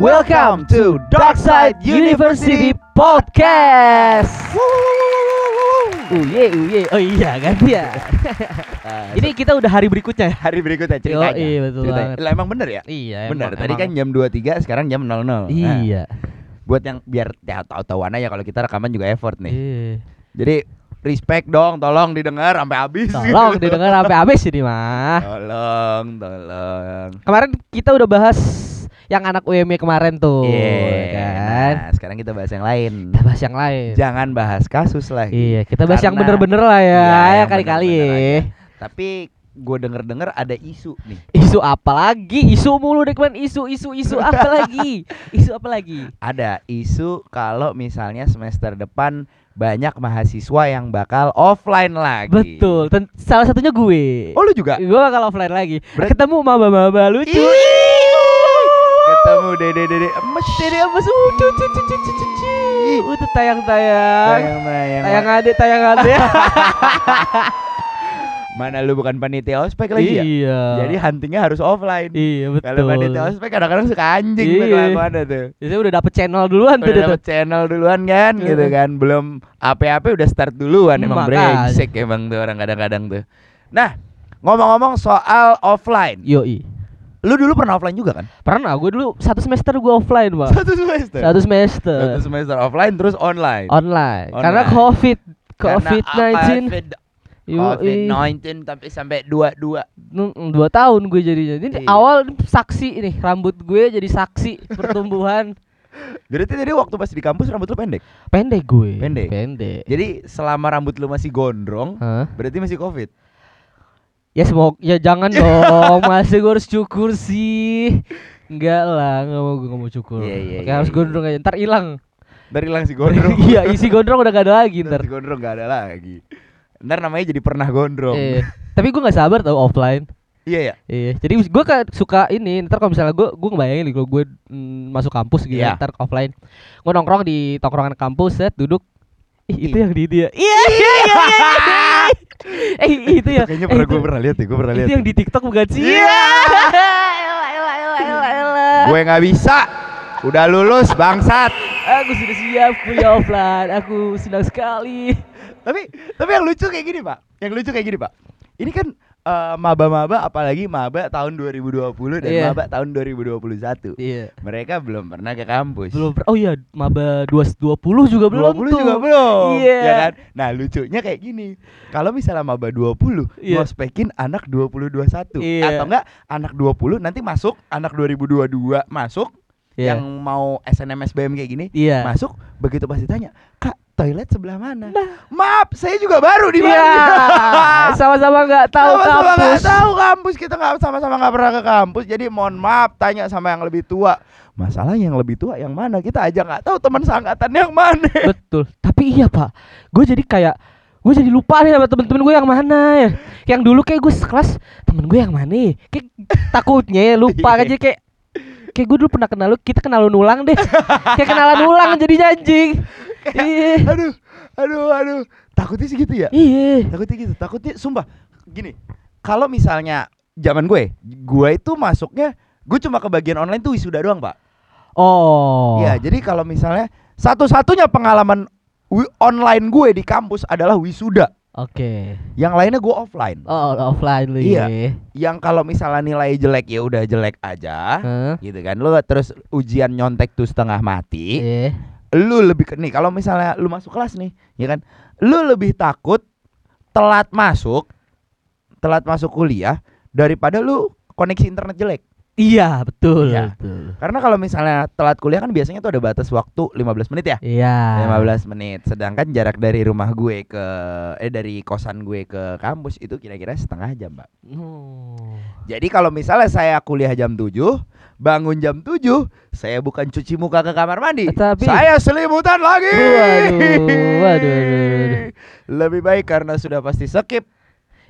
Welcome to Darkside University Podcast. Uye uye. Oh iya ganti ya. Ini kita udah hari berikutnya ya. hari berikutnya ceritanya. iya, betul Ceritanya. Lah, emang bener ya? Iya. bener. emang- Tadi kan emang. jam 23, sekarang jam 00. Nah, Iya. buat yang biar ya, tahu-tahuan aja kalau kita rekaman juga effort nih. Iya. Jadi respect dong, tolong didengar sampai habis. Tolong didengar sampai habis ini mah. Tolong, tolong. Kemarin kita udah bahas yang anak UMY kemarin tuh, Iya. kan. Nah, sekarang kita bahas yang lain. Kita bahas yang lain. Jangan bahas kasus lagi. Iya, kita bahas yang bener-bener lah ya, Iya, ya kali-kali. ya. Tapi gue denger-denger ada isu nih. Isu apa lagi? Isu mulu deh kemarin. Isu, isu, isu apa lagi? Isu apa lagi? Ada isu kalau misalnya semester depan banyak mahasiswa yang bakal offline lagi. Betul. Ten- salah satunya gue. Oh lu juga? Gue bakal offline lagi. Berat- Ketemu maba-maba lucu. Ih, Ketemu dede-dede emes. Jadi apa sih? Cucu, cucu, cucu, cucu. Itu tayang-tayang. Tayang-tayang. Tayang ade, tayang ade. Mana lu bukan panitia ospek lagi ya? Iya. Jadi huntingnya harus offline. iya betul. Kalau panitia ospek kadang-kadang suka anjing Iya. kelakuannya tuh. Jadi udah dapet channel duluan tuh Udah dia tuh. dapet channel duluan kan Iya. gitu kan Belum apa-apa udah start duluan Emang brengsek emang tuh orang kadang-kadang tuh Nah ngomong-ngomong soal offline Yoi. Lu dulu pernah offline juga kan? Pernah gue dulu satu semester gue offline, Pak. Satu semester Satu semester. Satu semester offline terus online online. Online. Karena COVID Karena COVID apa? 19 Covid- Yoi. COVID-19 tapi sampai dua-dua Mm, dua tahun gue jadinya. Ini Iya. awal saksi nih, rambut gue jadi saksi pertumbuhan Berarti tadi waktu pas di kampus rambut lu pendek pendek gue. Pendek? Pendek. Jadi selama rambut lu masih gondrong Hah? Berarti masih covid Ya semoga ya jangan dong, masih gue harus cukur sih. Enggak lah, enggak mau gue nggak mau cukur. Iya, iya, Oke, iya, harus iya. gondrong aja. Ntar hilang. Dari hilang si gondrong Iya, isi gondrong udah gak ada lagi ntar. Si gondrong gak ada lagi Ntar namanya jadi pernah gondrong Eh, tapi gue nggak sabar tau offline. Iya ya Iya, jadi gue kan suka ini. Ntar kalau misalnya gue, gue ngebayangin nih kalau gue mm, masuk kampus gitu, Iya. ntar offline. Gue nongkrong di tongkrongan kampus, set duduk. Ih, itu yang di dia. Iya, iya, iya, iya. Eh, itu ya. Kayaknya eh, pernah itu- gue pernah lihat ya, gue pernah lihat. Itu yang di TikTok bukan sih? Iya. Gue nggak bisa. Udah lulus bangsat. Aku sudah siap kuliah offline. Aku senang sekali. Tapi tapi yang lucu kayak gini, Pak. Yang lucu kayak gini, Pak. Ini kan eh, maba-maba apalagi maba tahun 2020 dan Iya. maba tahun 2021. Iya. Mereka belum pernah ke kampus. Belum per- Oh iya, maba 220 juga belum 20 tuh. juga belum. Iya. Ya kan? Nah, lucunya kayak gini. Kalau misalnya maba 20 Iya. ngospekin anak 20 21 Iya. atau enggak anak 20 nanti masuk anak 2022 masuk Iya. yang mau SNM SBM kayak gini Iya. masuk begitu pasti tanya kak toilet sebelah mana maaf saya juga baru di Iya. mana Sama-sama nggak tahu Sama-sama nggak kampus. tahu kampus kita nggak sama-sama nggak pernah ke kampus jadi mohon maaf tanya sama yang lebih tua masalah yang lebih tua yang mana kita aja nggak tahu teman seangkatan yang mana Betul. Tapi iya pak, gue jadi kayak gue jadi lupa nih sama temen-temen gue yang mana ya. Yang dulu kayak gue sekelas temen gue yang mana? ya? Kayak takutnya ya lupa Iya. aja kayak kayak gue dulu pernah kenal lu, kita kenalan ulang deh. kayak kenalan ulang jadi anjing. Iya. aduh aduh aduh takutnya sih gitu ya Iya. takutnya gitu takutnya sumpah gini kalau misalnya zaman gue gue itu masuknya gue cuma ke bagian online tuh wisuda doang pak Oh. Iya, jadi kalau misalnya satu-satunya pengalaman online gue di kampus adalah wisuda. Oke. Yang lainnya gue offline. Oh, offline lu Iya. ya. Yang kalau misalnya nilai jelek ya udah jelek aja, Hah? gitu kan. Lu terus ujian nyontek tuh setengah mati. Iya. Lu lebih ke nih kalau misalnya lu masuk kelas nih, ya kan. Lu lebih takut telat masuk, telat masuk kuliah daripada lu koneksi internet jelek. Iya, betul, Iya. betul. Karena kalau misalnya telat kuliah kan biasanya tuh ada batas waktu 15 menit ya. Iya. 15 menit. Sedangkan jarak dari rumah gue ke eh dari kosan gue ke kampus itu kira-kira setengah jam, Mbak. Oh. Jadi kalau misalnya saya kuliah jam 7, bangun jam 7, saya bukan cuci muka ke kamar mandi. Tapi- saya selimutan lagi. Waduh, waduh, waduh, waduh. Lebih baik karena sudah pasti skip.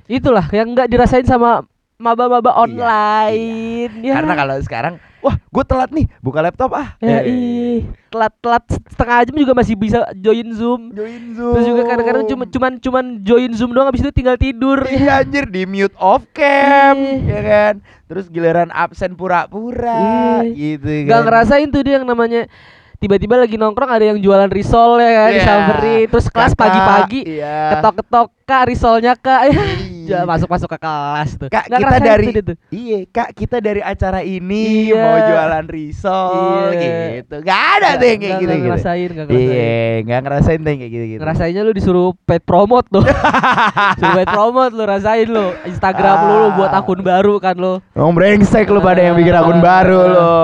Itulah yang nggak dirasain sama maba-maba Iya, online. Ya. Karena kalau sekarang, wah, gue telat nih, buka laptop ah. ya, Eh, ih, telat-telat setengah jam juga masih bisa join Zoom. Join Zoom. Terus juga kadang-kadang cuma cuman cuman join Zoom doang habis itu tinggal tidur. Iya anjir di mute off cam, Iya. ya kan? Terus giliran absen pura-pura, Iya. gitu kan. Gak ngerasain tuh dia yang namanya tiba-tiba lagi nongkrong ada yang jualan risol ya kan Iya. disamperin terus kelas pagi-pagi Iya. ketok-ketok kak risolnya kak Iya. masuk-masuk ke kelas tuh Kak, Nggak kita dari. Iya, Kak, kita dari acara ini Iya. mau jualan risol Iya. gitu. Gak ada Nggak- tuh yang kayak nggak- gitu nggak gitu. ngerasain nggak ngerasain Iya, gak ngerasain tuh yang kayak gitu gitu. ngerasainnya lu disuruh paid promote tuh suruh paid promote lu rasain lu Instagram lu, lu buat akun baru kan lu Ngomong brengsek lu pada yang bikin akun baru lo.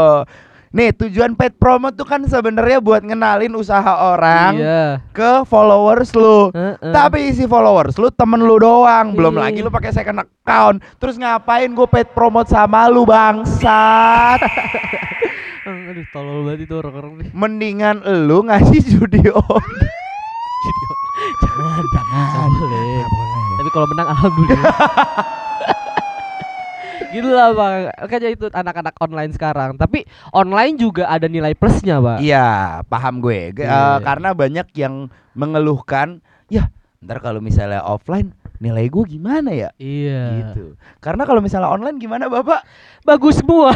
Nih, tujuan paid promo tuh kan sebenarnya buat ngenalin usaha orang iya ke followers lu. Heeh. Tapi isi followers lu temen lu doang, belum Iya. lagi lu pakai second account. Terus ngapain gue paid promote sama lu bangsat? aduh tolol banget itu orang-orang nih Mendingan lu ngasih judi on. jangan Jangan. boleh tapi kalau menang alhamdulillah gitu lah bang makanya itu anak-anak online sekarang tapi online juga ada nilai plusnya pak Iya, paham gue. Ge- Iya. eh, karena banyak yang mengeluhkan, ya ntar kalau misalnya offline nilai gue gimana ya? iya Gitu. Karena kalau misalnya online gimana bapak? bagus semua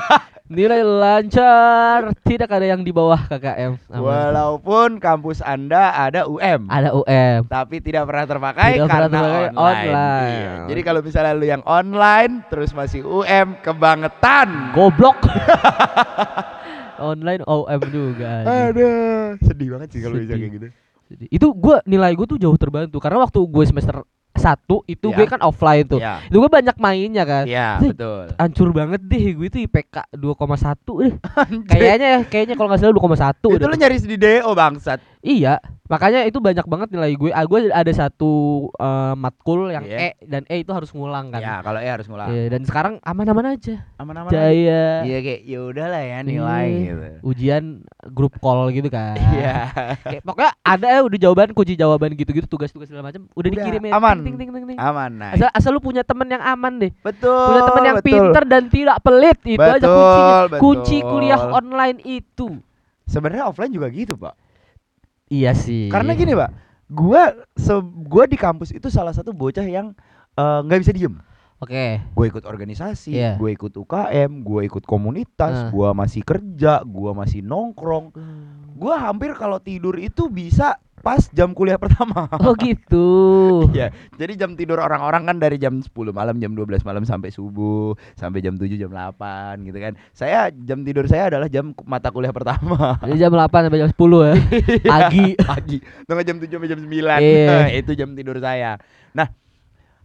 nilai lancar tidak ada yang di bawah KKM Aman. Walaupun kampus anda ada UM, ada UM tapi tidak pernah terpakai Tidak pernah karena terpakai online. online. Iya. Jadi kalau misalnya lu yang online terus masih UM kebangetan. goblok online OM juga. Aduh, sedih banget sih kalau bisa kayak gitu. Itu gua nilai gua tuh jauh terbantu karena waktu gue semester satu itu Iya. gue kan offline tuh Iya. itu gue banyak mainnya kan Iya, Sih. betul. hancur banget deh gue itu IPK 2,1 deh kayaknya ya kayaknya kalau nggak salah 2,1 itu udah lu tuh. nyaris di DO bangsat. Iya makanya itu banyak banget nilai gue ah, gue ada satu eh, matkul yang Iya. E dan E itu harus ngulang kan Ya, kalau E harus ngulang. Iya, dan sekarang aman-aman aja Aman-aman. aja. Jaya Iya kayak ya udahlah ya nilai Iya. gitu. ujian grup call gitu kan Iya. Kayak pokoknya ada ya udah jawaban kunci jawaban gitu-gitu tugas-tugas segala macam udah, Udah, dikirimin aman. ting, ting, ting, ting. Aman nah. asal asal lu punya temen yang aman deh Betul. punya temen yang betul. pinter dan tidak pelit itu aja Betul, kuncinya betul. kunci kuliah online itu Sebenarnya offline juga gitu, Pak. Iya sih Karena gini, Pak. Gua se gua di kampus itu salah satu bocah yang eh, nggak bisa diem. oke Gue ikut organisasi, Iya. gue ikut UKM, gue ikut komunitas, Ah. gua masih kerja, gua masih nongkrong. Gua hampir kalau tidur itu bisa pas jam kuliah pertama. oh gitu Iya, jadi jam tidur orang-orang kan dari jam 10 malam, jam 12 malam sampai subuh, sampai jam 7, jam 8 gitu kan. Saya jam tidur saya adalah jam mata kuliah pertama. Dari jam 8 sampai jam 10 ya pagi Pagi, tengah jam 7 sampai jam 9. Iya. itu jam tidur saya. Nah,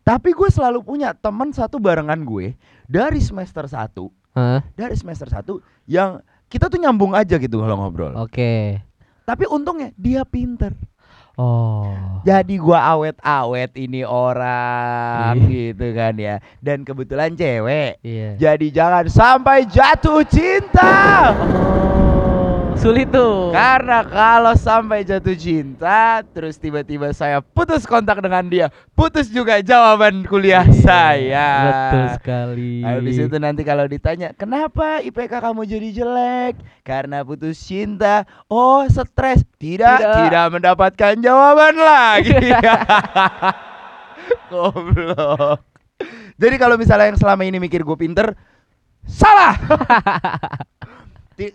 tapi gue selalu punya teman satu barengan gue dari semester 1, Hah? dari semester 1 yang kita tuh nyambung aja gitu kalau ngobrol. oke Tapi untungnya dia pinter. oh Jadi gua awet-awet ini orang Ih. gitu kan ya. Dan kebetulan cewek. iya Jadi jangan sampai jatuh cinta. Sulit tuh Karena kalau sampai jatuh cinta terus tiba-tiba saya putus kontak dengan dia, putus juga jawaban kuliah Iya, saya. betul sekali Habis itu nanti kalau ditanya, "Kenapa IPK kamu jadi jelek?" Karena putus cinta. Oh, stres. Tidak, Tidak. tidak, mendapatkan jawaban lagi. Goblok. Jadi kalau misalnya yang selama ini mikir gue pinter, salah.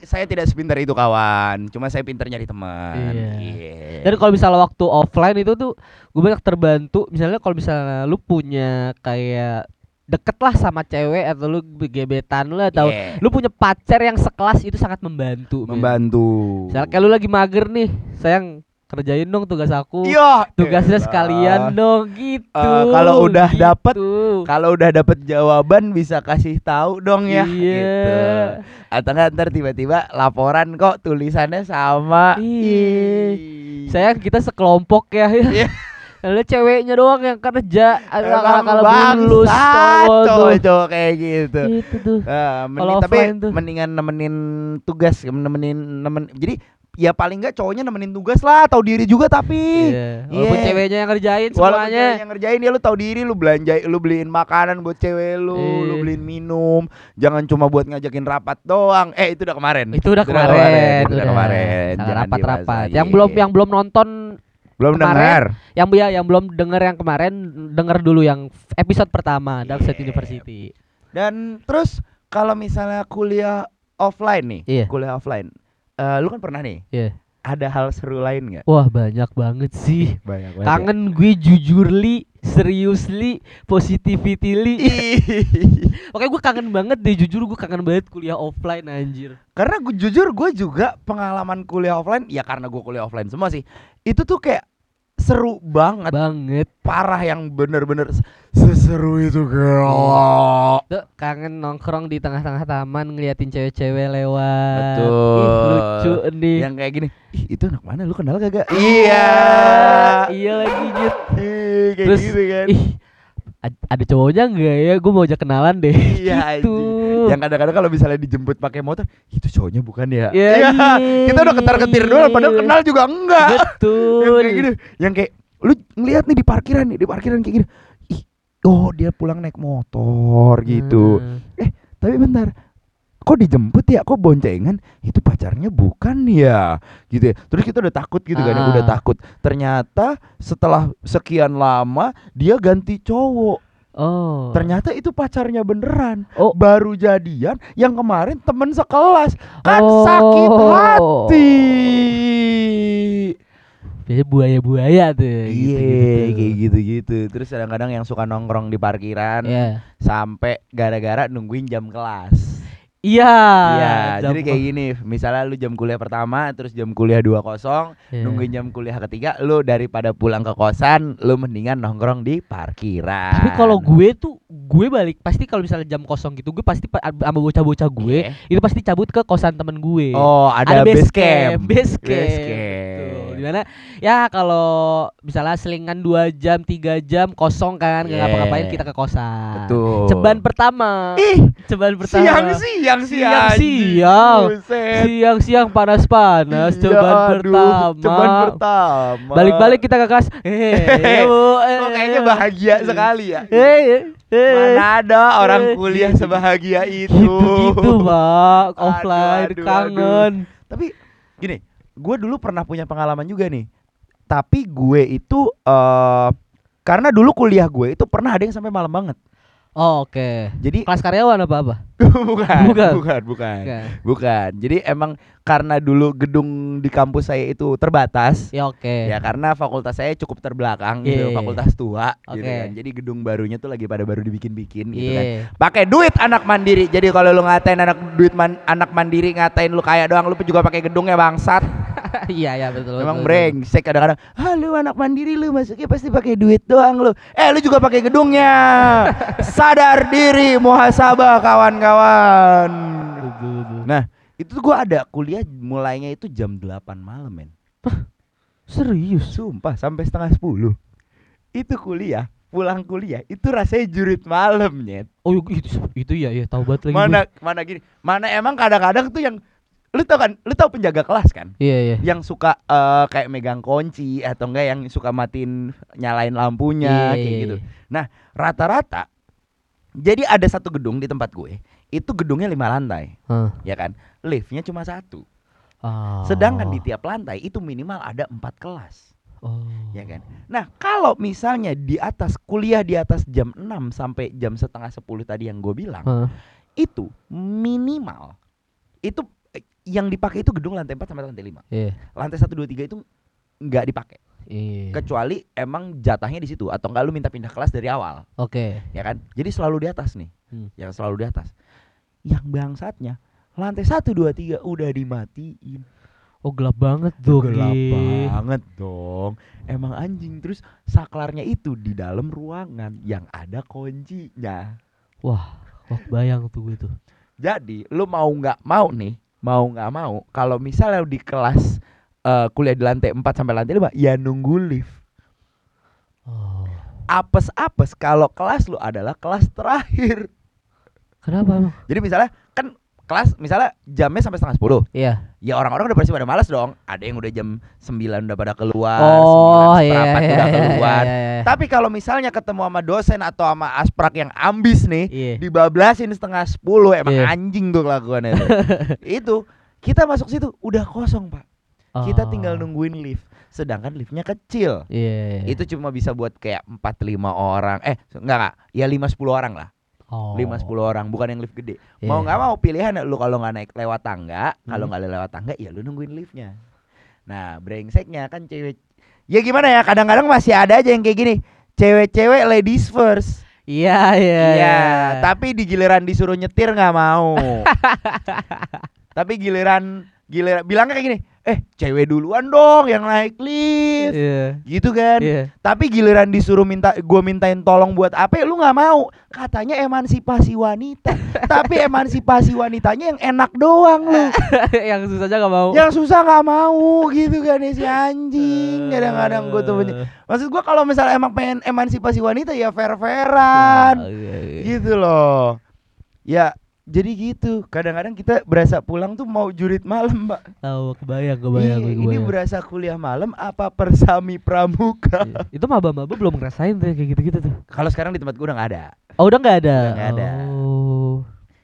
Saya tidak sepinter itu kawan, cuma saya pinter nyari teman. Iya. Iya. Dan kalau misalnya waktu offline itu tuh gue banyak terbantu. Misalnya kalau misalnya lu punya kayak deket lah sama cewek atau lu gebetan lu atau Iya. lu punya pacar yang sekelas itu sangat membantu. membantu. Misalnya kayak lu lagi mager nih, sayang kerjain dong tugas aku. Iya. Tugasnya elah. sekalian dong gitu. Eh, kalau udah gitu. dapet, Kalau udah dapet jawaban bisa kasih tahu dong ya Iya. gitu. Atau nggak ntar tiba-tiba laporan kok tulisannya sama. Iya. Ih. Sayang kita sekelompok ya. Iya. Lalu ceweknya doang yang kerja, Emang kalau lulus bangsat cowok tuh. cowok-cowok kayak gitu. Itu tuh. Eh, mending- Kalau tapi tuh. mendingan nemenin tugas, nemenin nemen. Jadi ya paling enggak cowoknya nemenin tugas lah, tahu diri juga tapi. Iya. Walaupun Iya. ceweknya yang ngerjain Walaupun semuanya. cewek yang ngerjain ya lu tahu diri lu belanja lu beliin makanan buat cewek lu, lu Iya. beliin minum, jangan cuma buat ngajakin rapat doang. Eh itu udah kemarin. Itu udah Itu kemarin, itu udah kemarin. Rapat-rapat. dibahas lagi. Yang belum yang belum nonton belum kemarin. dengar. yang ya yang belum denger yang kemarin denger dulu yang episode pertama Dark Side Iya. University. Dan terus kalau misalnya kuliah offline nih, Iya. kuliah offline. Eh lu kan pernah nih, Iya. ada hal seru lain nggak? Wah, banyak banget sih. Banyak Kangen gue jujur li, seriously, positivity li. Oke, gue kangen banget deh jujur gue kangen banget kuliah offline anjir. Karena gue jujur gue juga pengalaman kuliah offline ya karena gue kuliah offline semua sih. Itu tuh kayak seru banget, Banget. parah yang bener-bener seseru itu girl. Tuh kangen nongkrong di tengah-tengah taman ngeliatin cewek-ceweh lewat. Ih, Betul. lucu nih. Yang kayak gini, ih itu anak mana? Lu kenal kagak? Iya. Iya lagi Jut. Ih, kayak Terus gitu kan. ih ad- ada cowoknya enggak ya? Gue mau ajak kenalan deh. Iya, gitu. Yang kadang-kadang kalau misalnya dijemput pakai motor, itu cowoknya bukan ya? Iya, Iya, iya. Kita udah ketar-ketir dulu padahal kenal juga enggak. yang Betul. kayak gini, yang kayak lu ngeliat nih di parkiran nih, di parkiran kayak gini. Ih, oh dia pulang naik motor gitu. Nah. Tapi bentar. Kok dijemput ya? Kok boncengan? Itu pacarnya bukan ya? Gitu ya. Terus kita udah takut gitu kan, ya, udah Ah. takut. Ternyata setelah sekian lama dia ganti cowok. Oh. Ternyata itu pacarnya beneran. Oh. Baru jadian yang kemarin temen sekelas. Kan Oh. sakit hati. Biasanya buaya-buaya tuh. Iya, gitu-gitu. kayak gitu-gitu. Terus kadang-kadang yang suka nongkrong di parkiran Iya. sampai gara-gara nungguin jam kelas. Iya. Iya, jadi kayak gini, misalnya lu jam kuliah pertama, terus jam kuliah 20, Iya. nungguin jam kuliah ketiga, lu daripada pulang ke kosan, lu mendingan nongkrong di parkiran. Tapi kalau gue tuh gue balik pasti kalau misalnya jam kosong gitu gue pasti pa- sama bocah-bocah gue Iya. itu pasti cabut ke kosan temen gue. Oh, ada, base camp. Base camp. Base Betul. Camp. Di mana ya kalau misalnya selingan 2 jam 3 jam kosong kan nggak Yeah. ngapa-ngapain kita ke kosan. Betul. Ceban pertama. Ih, Ceban pertama. siang-siang sih Siang-siang. Siang-siang panas-panas ceban pertama. Ceban pertama. Balik-balik kita ke kelas. Eh, Bu, eh, Kok kayaknya bahagia sekali ya. Eh, eh, Mana ada orang Eh, kuliah gitu. sebahagia itu. Gitu-gitu, Pak. Aduh, Offline aduh, kangen. Tapi gini, gue dulu pernah punya pengalaman juga nih. Tapi gue itu eh karena dulu kuliah gue itu pernah ada yang sampai malam banget. Oh, oke. Jadi Kelas karyawan apa apa? bukan, Bukan. bukan, bukan, Oke. bukan. Jadi emang karena dulu gedung di kampus saya itu terbatas. Ya oke. Ya karena fakultas saya cukup terbelakang gitu, Iya. fakultas tua gitu Oke. kan. Jadi gedung barunya tuh lagi pada baru dibikin-bikin gitu kan. Iya. Pakai duit anak mandiri. Jadi kalau lu ngatain anak duit man- anak mandiri ngatain lu kaya doang, lu juga pakai gedungnya bangsat. Iya, ya betul. Memang betul, brengsek kadang-kadang. Ah lu anak mandiri lu masuknya pasti pakai duit doang lu. Eh lu juga pakai gedungnya. Sadar diri muhasabah kawan-kawan. Nah, itu gua ada kuliah mulainya itu jam 8 malam, men. Serius? Sumpah sampai setengah 10 Itu kuliah Pulang kuliah Itu rasanya jurit malam nyet Oh, itu itu ya, ya tahu banget lagi. Mana mana gini Mana emang kadang-kadang tuh yang Lu tau kan Lu tau penjaga kelas kan. Iya, iya. Yang suka eh, kayak megang kunci Atau enggak yang suka matiin Nyalain lampunya Iya, Kayak iya, gitu. Nah rata-rata Jadi ada satu gedung di tempat gue Itu gedungnya lima lantai Hah. Ya kan Liftnya cuma satu Ah. Sedangkan di tiap lantai Itu minimal ada empat kelas Oh. ya kan. Nah, kalau misalnya di atas kuliah di atas jam 6 sampai jam setengah 10 tadi yang gue bilang, Hah. itu minimal itu yang dipakai itu gedung lantai 4 sampai lantai 5. Iya. Lantai 1 2 3 itu nggak dipakai. Iya. Kecuali emang jatahnya di situ atau enggak lu minta pindah kelas dari awal, Oke. ya kan? Jadi selalu di atas nih. Hmm. Yang selalu di atas. Yang bangsatnya lantai 1 2 3 udah dimatiin. Oh, gelap banget tuh. Gelap Gi. banget dong. Emang anjing terus saklarnya itu di dalam ruangan yang ada kuncinya. Wah, wah bayang tuh gue tuh. Jadi lu mau nggak mau nih, mau nggak mau kalau misalnya di kelas eh, kuliah di lantai 4 sampai lantai 5 ya nunggu lift. Oh. Apes-apes kalau kelas lu adalah kelas terakhir. Kenapa emang? Jadi misalnya kan kelas misalnya jamnya sampai setengah sepuluh Iya. ya orang-orang udah pasti pada malas dong ada yang udah jam 9 udah pada keluar Oh, 9 iya, seperempat iya, udah iya, keluar iya, iya. tapi kalau misalnya ketemu sama dosen atau sama asprak yang ambis nih Iya. dibablasin setengah sepuluh emang Iya. anjing tuh kelakuannya itu. itu kita masuk situ udah kosong pak kita Oh. tinggal nungguin lift sedangkan liftnya kecil Iya. itu cuma bisa buat kayak 4 lima orang eh enggak enggak ya 5 10 orang lah oh. 5 10 orang bukan yang lift gede Iya. mau nggak mau pilihan lu kalau nggak naik lewat tangga kalau Hmm. nggak lewat tangga ya lu nungguin liftnya nah brengseknya kan cewek ya gimana ya kadang-kadang masih ada aja yang kayak gini cewek-cewek ladies first Iya, iya. Iya, tapi di giliran disuruh nyetir nggak mau. tapi giliran giliran bilangnya kayak gini, eh cewek duluan dong yang naik lift, Iya. gitu kan. Iya. Tapi giliran disuruh minta gua mintain tolong buat apa, lu nggak mau. Katanya emansipasi wanita, tapi emansipasi wanitanya yang enak doang lu. yang susah aja gak mau. yang susah nggak mau gitu kan ya si anjing. Kadang-kadang gua tuh Maksud gua kalau misalnya emang pengen emansipasi wanita ya fair-fairan Ah, iya, iya. gitu loh ya jadi gitu kadang-kadang kita berasa pulang tuh mau jurit malam mbak Tahu kebayang, kebayang, ini kebayang. berasa kuliah malam apa persami pramuka Iya. Itu maba-maba belum ngerasain tuh kayak gitu-gitu tuh. kalau sekarang di tempat gue udah nggak ada Oh, udah nggak ada. Udah nggak ada. Oh.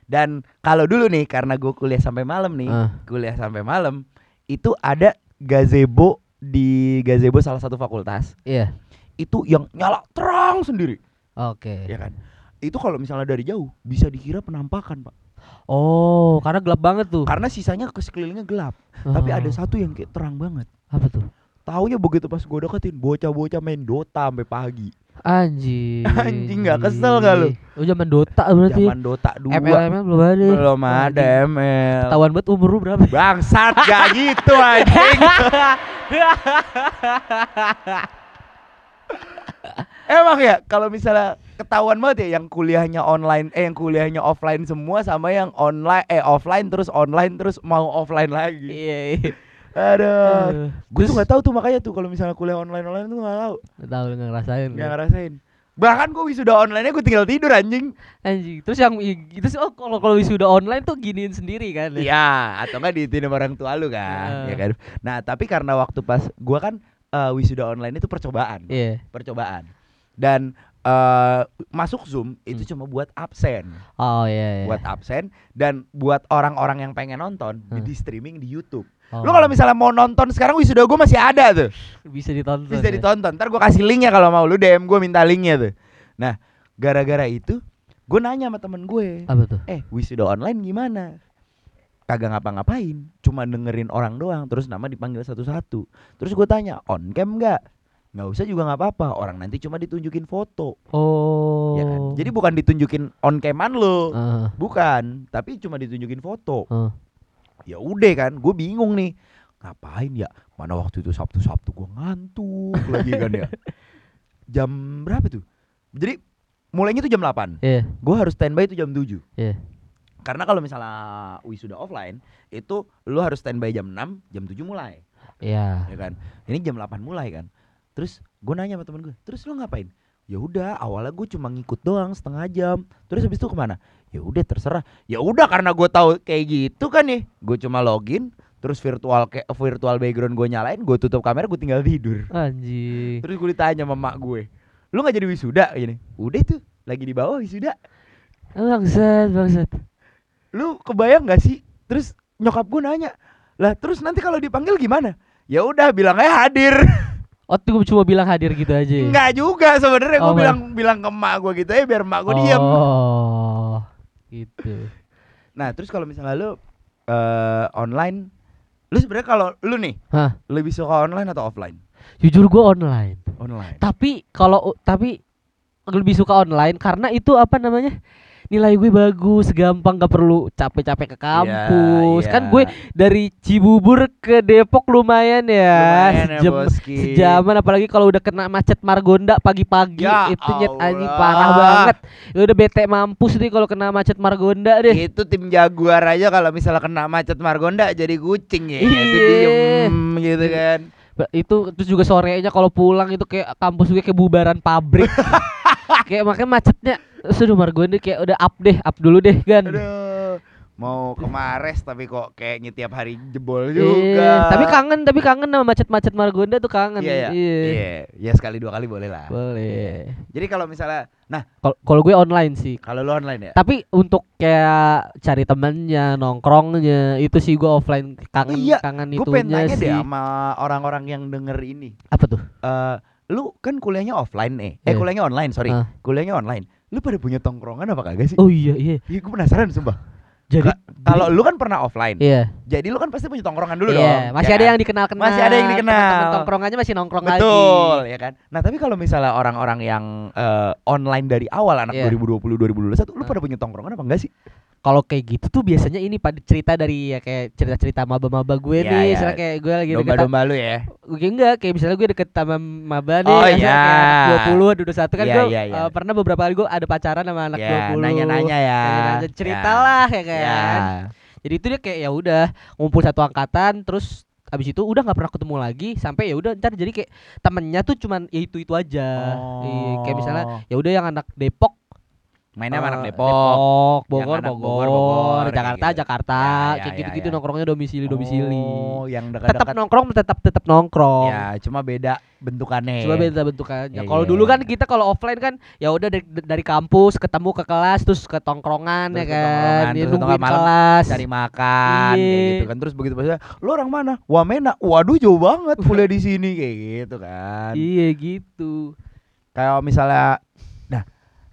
dan kalau dulu nih karena gue kuliah sampai malam nih Ah. kuliah sampai malam itu ada gazebo di gazebo salah satu fakultas Iya. itu yang nyala terang sendiri Oke. ya kan itu kalau misalnya dari jauh bisa dikira penampakan pak Oh, karena gelap banget tuh. karena sisanya ke sekelilingnya gelap tapi Oh. ada satu yang kayak terang banget apa tuh? Taunya begitu pas gue deketin bocah-bocah main Dota sampai pagi. Anjing. Anjing, nggak kesel nggak lu? Oh, zaman Dota berarti. Zaman Dota 2 ML ML belum ada. belum ada. ML. Ketahuan banget umur lu berapa? Bangsat gak gitu anjing. Emang ya kalau misalnya ketahuan banget ya yang kuliahnya online eh yang kuliahnya offline semua sama yang online eh offline terus online terus mau offline lagi. Iya, iya. Aduh. Gue tuh gak tahu tuh makanya tuh kalau misalnya kuliah online online tuh gak tahu. Nggak tahu nggak ngerasain. Lu. ngerasain. Bahkan gue wisuda online gue tinggal tidur anjing. Anjing. Terus yang itu sih oh kalau kalau wisuda online tuh giniin sendiri kan. Iya, atau enggak diitin sama orang tua lu kan, Heeh. ya kan. Nah, tapi karena waktu pas gua kan eh, wisuda online itu percobaan, Iya. percobaan. Dan eh, masuk Zoom itu Hmm. cuma buat absen, Oh iya iya. buat absen dan buat orang-orang yang pengen nonton Hmm. di streaming di YouTube. Oh. Lu kalau misalnya mau nonton sekarang wisuda gua masih ada tuh. bisa ditonton. Bisa ya? ditonton. Ntar gua kasih linknya kalau mau lu DM gua minta linknya tuh. Nah, gara-gara itu gue nanya sama temen gue. Apa tuh? eh wisuda online gimana kagak ngapa-ngapain cuma dengerin orang doang terus nama dipanggil satu-satu terus gue tanya on cam nggak nggak usah juga nggak apa-apa orang nanti cuma ditunjukin foto Oh. ya kan jadi bukan ditunjukin on caman lo Heeh. bukan tapi cuma ditunjukin foto Heeh. ya udah kan gue bingung nih ngapain ya mana waktu itu sabtu sabtu gue ngantuk lagi kan ya jam berapa tuh jadi mulainya tuh jam 8 Iya. gue harus standby itu jam 7 Iya. Karena kalau misalnya wisuda offline itu lu harus standby jam 6, jam 7 mulai, Iya. ya kan? Ini jam 8 mulai kan. Terus gue nanya sama temen gue, "Terus lu ngapain?" Ya udah, awalnya gue cuma ngikut doang setengah jam. Terus habis itu ke mana? Ya udah terserah. Ya udah karena gue tahu kayak gitu kan nih. Gue cuma login, terus virtual kayak virtual background gue nyalain, gue tutup kamera, gue tinggal tidur. Anjing. Terus gue ditanya sama mak gue, "Lu nggak jadi wisuda?" Gini. Udah tuh, lagi di bawah wisuda. Bangsat, bangsat. lu kebayang gak sih terus nyokap gue nanya lah terus nanti kalau dipanggil gimana ya udah bilang aja hadir Oh, gue cuma bilang hadir gitu aja. ya? nggak juga sebenarnya gue Oh, bilang bilang ke emak gue gitu ya biar emak gue diem Oh. Gitu. nah terus kalau misalnya lu eh online lu sebenarnya kalau lu nih Hah, lebih suka online atau offline jujur gue online. online Tapi kalau tapi lebih suka online karena itu apa namanya? Nilai gue bagus, gampang gak perlu capek-capek ke kampus. iya. Kan gue dari Cibubur ke Depok lumayan ya. Lumayan ya, Sejam, Boski. sejaman apalagi kalau udah kena macet Margonda pagi-pagi Ya itu nyet anjing parah banget. Ya udah bete mampus nih kalau kena macet Margonda deh. itu tim jaguar aja kalau misalnya kena macet Margonda jadi kucing ya itu Iya. diem gitu kan itu terus juga sorenya kalau pulang itu kayak kampus gue kayak bubaran pabrik kayak makanya macetnya sudah Margonda kayak udah up deh up dulu deh kan Aduh. mau ke Mares tapi kok kayaknya tiap hari jebol Iya, juga. tapi kangen, tapi kangen sama macet-macet Margonda tuh kangen. Iya, iya. Iya. Iya, ya sekali dua kali boleh lah. Boleh. Jadi kalau misalnya, nah Kal- Kalau gue online sih. kalau lu online ya, Tapi untuk kayak cari temennya, nongkrongnya, itu sih gue offline kangen Iya, kangen gue pengen itunya tanya sih. deh sama orang-orang yang denger ini. Apa tuh? Eh, lu kan kuliahnya offline nih, eh Iya. kuliahnya online sorry, Ah. kuliahnya online. Lu pada punya tongkrongan apa kagak sih? Oh iya iya. Iya, gue penasaran sumpah. Jadi Ka- Kalau lu kan pernah offline, Iya. jadi lu kan pasti punya tongkrongan dulu Iya, dong. masih ya ada kan? yang dikenal-kenal. Masih ada yang dikenal. Tongkrongannya masih nongkrong lagi. Betul, ya kan. Nah, tapi kalau misalnya orang-orang yang eh, online dari awal anak Iya. 2020 2021, lu pada punya tongkrongan apa enggak sih? Kalau kayak gitu tuh biasanya ini pada cerita dari ya kayak cerita-cerita maba-maba gue Iya, nih, iya. misalnya kayak gue lagi deket Domba-domba lu ya. Gue enggak, kayak misalnya gue deket sama maba nih, Oh, iya. kayak 20, 21 kan Iya, gue iya, iya. eh, pernah beberapa kali gue ada pacaran sama anak Ya, 20. nanya-nanya ya. Nanya-nanya, cerita Ya. lah ya kan. Ya. Jadi itu dia kayak ya udah ngumpul satu angkatan terus abis itu udah nggak pernah ketemu lagi sampai ya udah ntar jadi kayak temennya tuh cuman ya itu itu aja Iya, kayak misalnya Oh. ya udah yang anak Depok mainnya sama anak eh, Depok. Bogor, anak Bogor, Bogor, Bogor, Jakarta, gitu. Jakarta, Ya, ya, kayak ya, gitu-gitu ya. nongkrongnya domisili domisili. Oh, yang tetap dekat-dekat. nongkrong tetap tetap nongkrong. Ya, cuma beda bentukannya. Cuma ya. beda bentukannya. Iya, Kalau iya, dulu iya. kan kita kalau offline kan ya udah dari, dari kampus ketemu ke kelas terus ke tongkrongan Terus ya kan. tongkrongan, Dia terus nungguin malam kelas. cari makan kayak Iya. gitu kan terus begitu pas lu orang mana Wamena waduh jauh banget kuliah di sini kayak gitu kan Iya gitu. kayak misalnya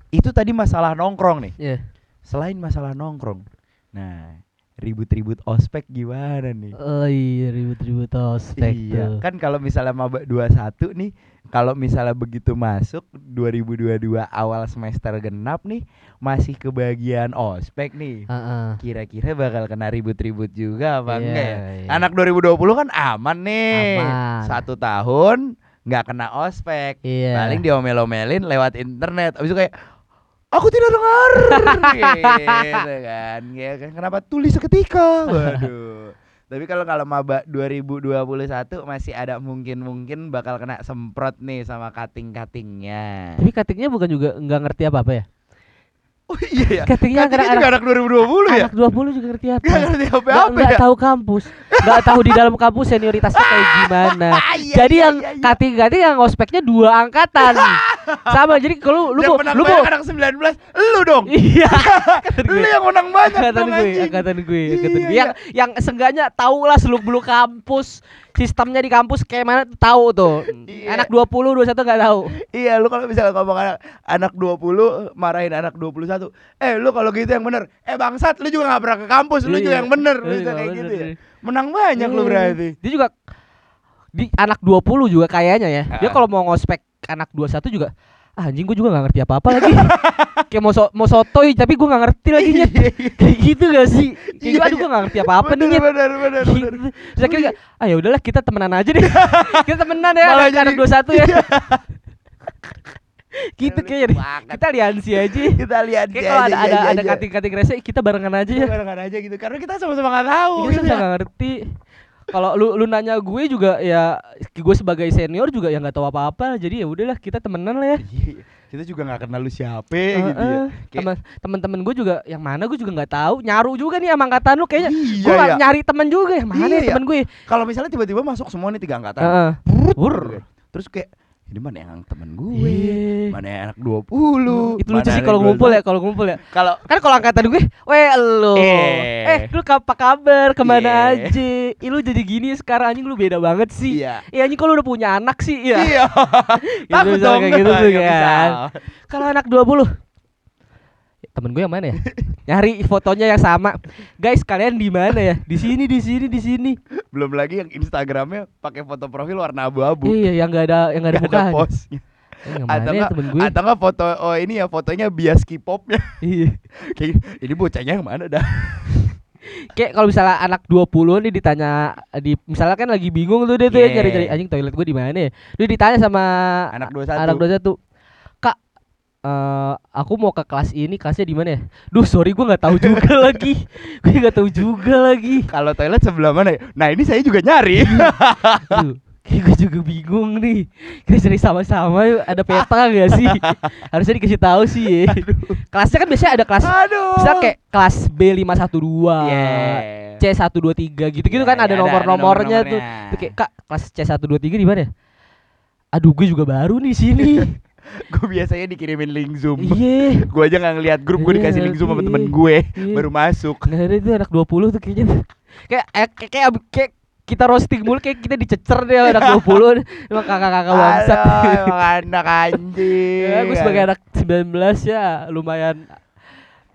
itu tadi masalah nongkrong nih Iya. selain masalah nongkrong nah ribut-ribut ospek gimana nih Oh iya ribut-ribut ospek iya tuh. kan kalau misalnya maba 21 nih kalau misalnya begitu masuk 2022 awal semester genap nih masih kebagian ospek nih Heeh. kira-kira bakal kena ribut-ribut juga apa Iya, enggak ya? iya. Anak 2020 kan aman nih. Aman. Satu tahun nggak kena ospek. Iya. Paling diomel-omelin lewat internet. Abis itu kayak aku tidak dengar gitu kan. Ya kan kenapa tulis seketika? Waduh. Tapi kalau kalau maba 2021 masih ada mungkin-mungkin bakal kena semprot nih sama kating-katingnya. Tapi katingnya bukan juga nggak ngerti apa-apa ya? Oh iya ya. Katingnya Katingnya juga anak 2020 ya? Anak 20 juga ngerti apa? Gak ngerti Nggak, apa-apa nggak ya? tahu kampus, nggak tahu di dalam kampus senioritasnya kayak gimana. Iya, jadi iya, yang iya, iya. kating-kating yang ospeknya dua angkatan, sama. Jadi kalau lu yang menang lu banyak anak 19 lu dong iya, angkatan lu yang menang banyak angkatan dong gue, angkatan gue, angkatan Iya, gue. Yang yang seenggaknya tahu lah seluk beluk kampus, sistemnya di kampus kayak mana tahu tuh. Iya. Anak 20, 21 nggak tahu. iya lu kalau misalnya ngomong anak anak 20 marahin anak 21 eh lu kalau gitu yang bener eh bangsat lu juga gak pernah ke kampus lu juga Iya. yang bener Lu juga kayak bener, gitu ya iya. menang banyak lu Iya. berarti Dia juga di anak 20 juga kayaknya ya. Dia Ah. kalau mau ngospek anak 21 juga ah, anjing gue juga gak ngerti apa-apa lagi. kayak mau so, mau sotoy tapi gue gak ngerti lagi nyet. kayak gitu gak sih? Kayak Iya, gitu, aduh iya. gue gak ngerti apa-apa nih bener nyet. bener bener bener Gitu. Terus akhirnya ah ya udahlah kita temenan aja deh. kita temenan ya Malah anak, anak jadi- Iya. 21 ya. gitu Lucu kayaknya. banget. Kita aliansi aja. kita lihat Kayak kalau ada ada ada kating-kating rese kita barengan aja ya. barengan aja gitu karena kita sama-sama gak tahu Iya, gitu saya ya. nggak ngerti. Kalau lu lu nanya gue juga ya gue sebagai senior juga ya nggak tahu apa-apa. Jadi ya udahlah kita temenan lah ya. Iya, kita juga gak kenal lu siapa gitu ya. Kayak- teman-teman gue juga yang mana gue juga nggak tahu. Nyaru juga nih sama angkatan lu kayaknya. Iya, gue nggak iya. nyari temen juga yang mana Iya, ya iya. temen gue. kalau misalnya tiba-tiba masuk semua nih tiga angkatan. Brut, gitu kan. terus kayak ini mana yang temen gue Iya. mana yang anak 20 Itu lucu sih kalau ngumpul ya, kalau ngumpul ya. kalau Kan kalau angkatan gue, weh lu. Eh. Eh, lu apa kabar? Ke mana Iya. aja? Ih, lu jadi gini sekarang anjing lu beda banget sih. iya Iya anjing kalau udah punya anak sih, iya. iya Gitu, takut dong kayak gitu tuh kan. Kalau anak 20 Temen gue yang mana ya? Nyari fotonya yang sama. Guys, kalian di mana ya? Di sini, di sini, di sini. belum lagi yang Instagramnya pakai foto profil warna abu-abu Iya, yang enggak ada yang enggak ada Nggak ada postnya Eh, atau ya nggak temen gue? atau nggak foto oh ini ya fotonya bias K-popnya Iya. kayak ini bocahnya yang mana dah Kayak kalau misalnya anak 20 nih ditanya di misalnya kan lagi bingung tuh dia tuh ya Yeah. nyari-nyari anjing toilet gue di mana ya. Dia ditanya sama anak 21 anak 21 Kak eh aku mau ke kelas ini kelasnya di mana ya? Duh sorry gue nggak tahu juga lagi, gue nggak tahu juga lagi. kalau toilet sebelah mana ya? nah ini saya juga nyari Aduh, Kayak gue juga bingung nih. Kita cari sama-sama. Ada peta gak sih? Harusnya dikasih tahu sih. ya. Kelasnya kan biasanya ada kelas Aduh. Misal kayak kelas B512 Yeah. C123 gitu-gitu kan Ya, ada ya, nomor-nomornya tuh. nomor-nomornya. Tuh kayak Kak, kelas C123 di mana ya? Aduh, gue juga baru nih sini. gue biasanya dikirimin link Zoom. Iya. gue aja nggak ngeliat grup gue Iya, dikasih link Zoom sama iya. temen gue Iya. baru masuk. Nggak ada itu anak 20 tuh kayaknya. Kayak kayak, kayak, kayak kita roasting mulu kayak kita dicecer deh anak 20 Emang kakak-kakak bangsat emang anak anjing. ya, gue sebagai anak 19 ya lumayan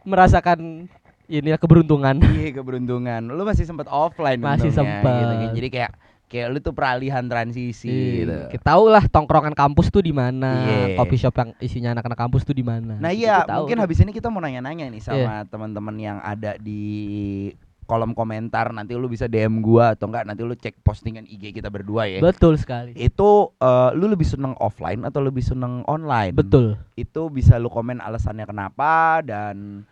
merasakan ini ya, keberuntungan Iya keberuntungan. Lu masih sempat offline Masih sempet. gitu kan. Jadi kayak kayak lu tuh peralihan transisi gitu. Iya, Kita tahu lah tongkrongan kampus tuh di mana, Iya. coffee shop yang isinya anak-anak kampus tuh di mana. Nah iya, mungkin tuh. habis ini kita mau nanya-nanya nih sama Iya. teman-teman yang ada di kolom komentar. Nanti lu bisa DM gua atau enggak nanti lu cek postingan IG kita berdua ya. betul sekali. Itu eh, lu lebih seneng offline atau lebih seneng online? Betul. Itu bisa lu komen alasannya kenapa dan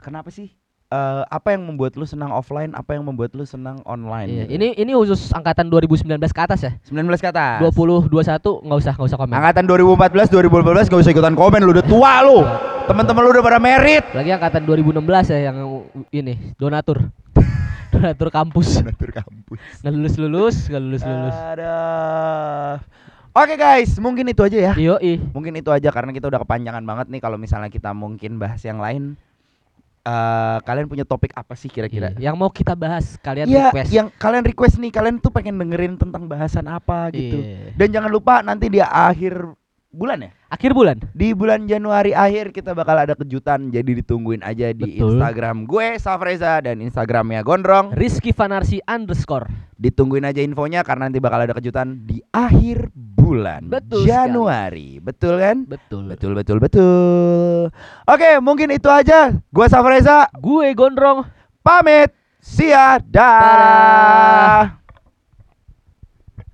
kenapa sih? Eh, apa yang membuat lu senang offline? Apa yang membuat lu senang online? Iya, gitu? Ini ini khusus angkatan 2019 ke atas ya. 19 ke atas. 20 21 nggak usah nggak usah komen. Angkatan 2014, 2015 gak usah ikutan komen lu udah tua lu. Teman-teman lu udah pada merit. Lagi angkatan 2016 ya yang ini donatur. donatur kampus. Donatur kampus. Nggak lulus lulus, nggak lulus lulus. Aduh. Oke guys, mungkin itu aja ya. Yo ih. Mungkin itu aja karena kita udah kepanjangan banget nih kalau misalnya kita mungkin bahas yang lain. Eh kalian punya topik apa sih kira-kira? Yang mau kita bahas kalian Iya, request. yang kalian request nih, kalian tuh pengen dengerin tentang bahasan apa gitu. Iya. Dan jangan lupa nanti di akhir bulan ya. Akhir bulan. Di bulan Januari akhir kita bakal ada kejutan jadi ditungguin aja di Betul. Instagram gue Safreza dan Instagramnya Gondrong. Rizky Fanarsi underscore. Ditungguin aja infonya karena nanti bakal ada kejutan di akhir bulan Betul Januari. Betul kan? Betul. Betul betul betul. Oke, mungkin itu aja. Gua Safreza Gue gondrong. pamit. See ya. Dah.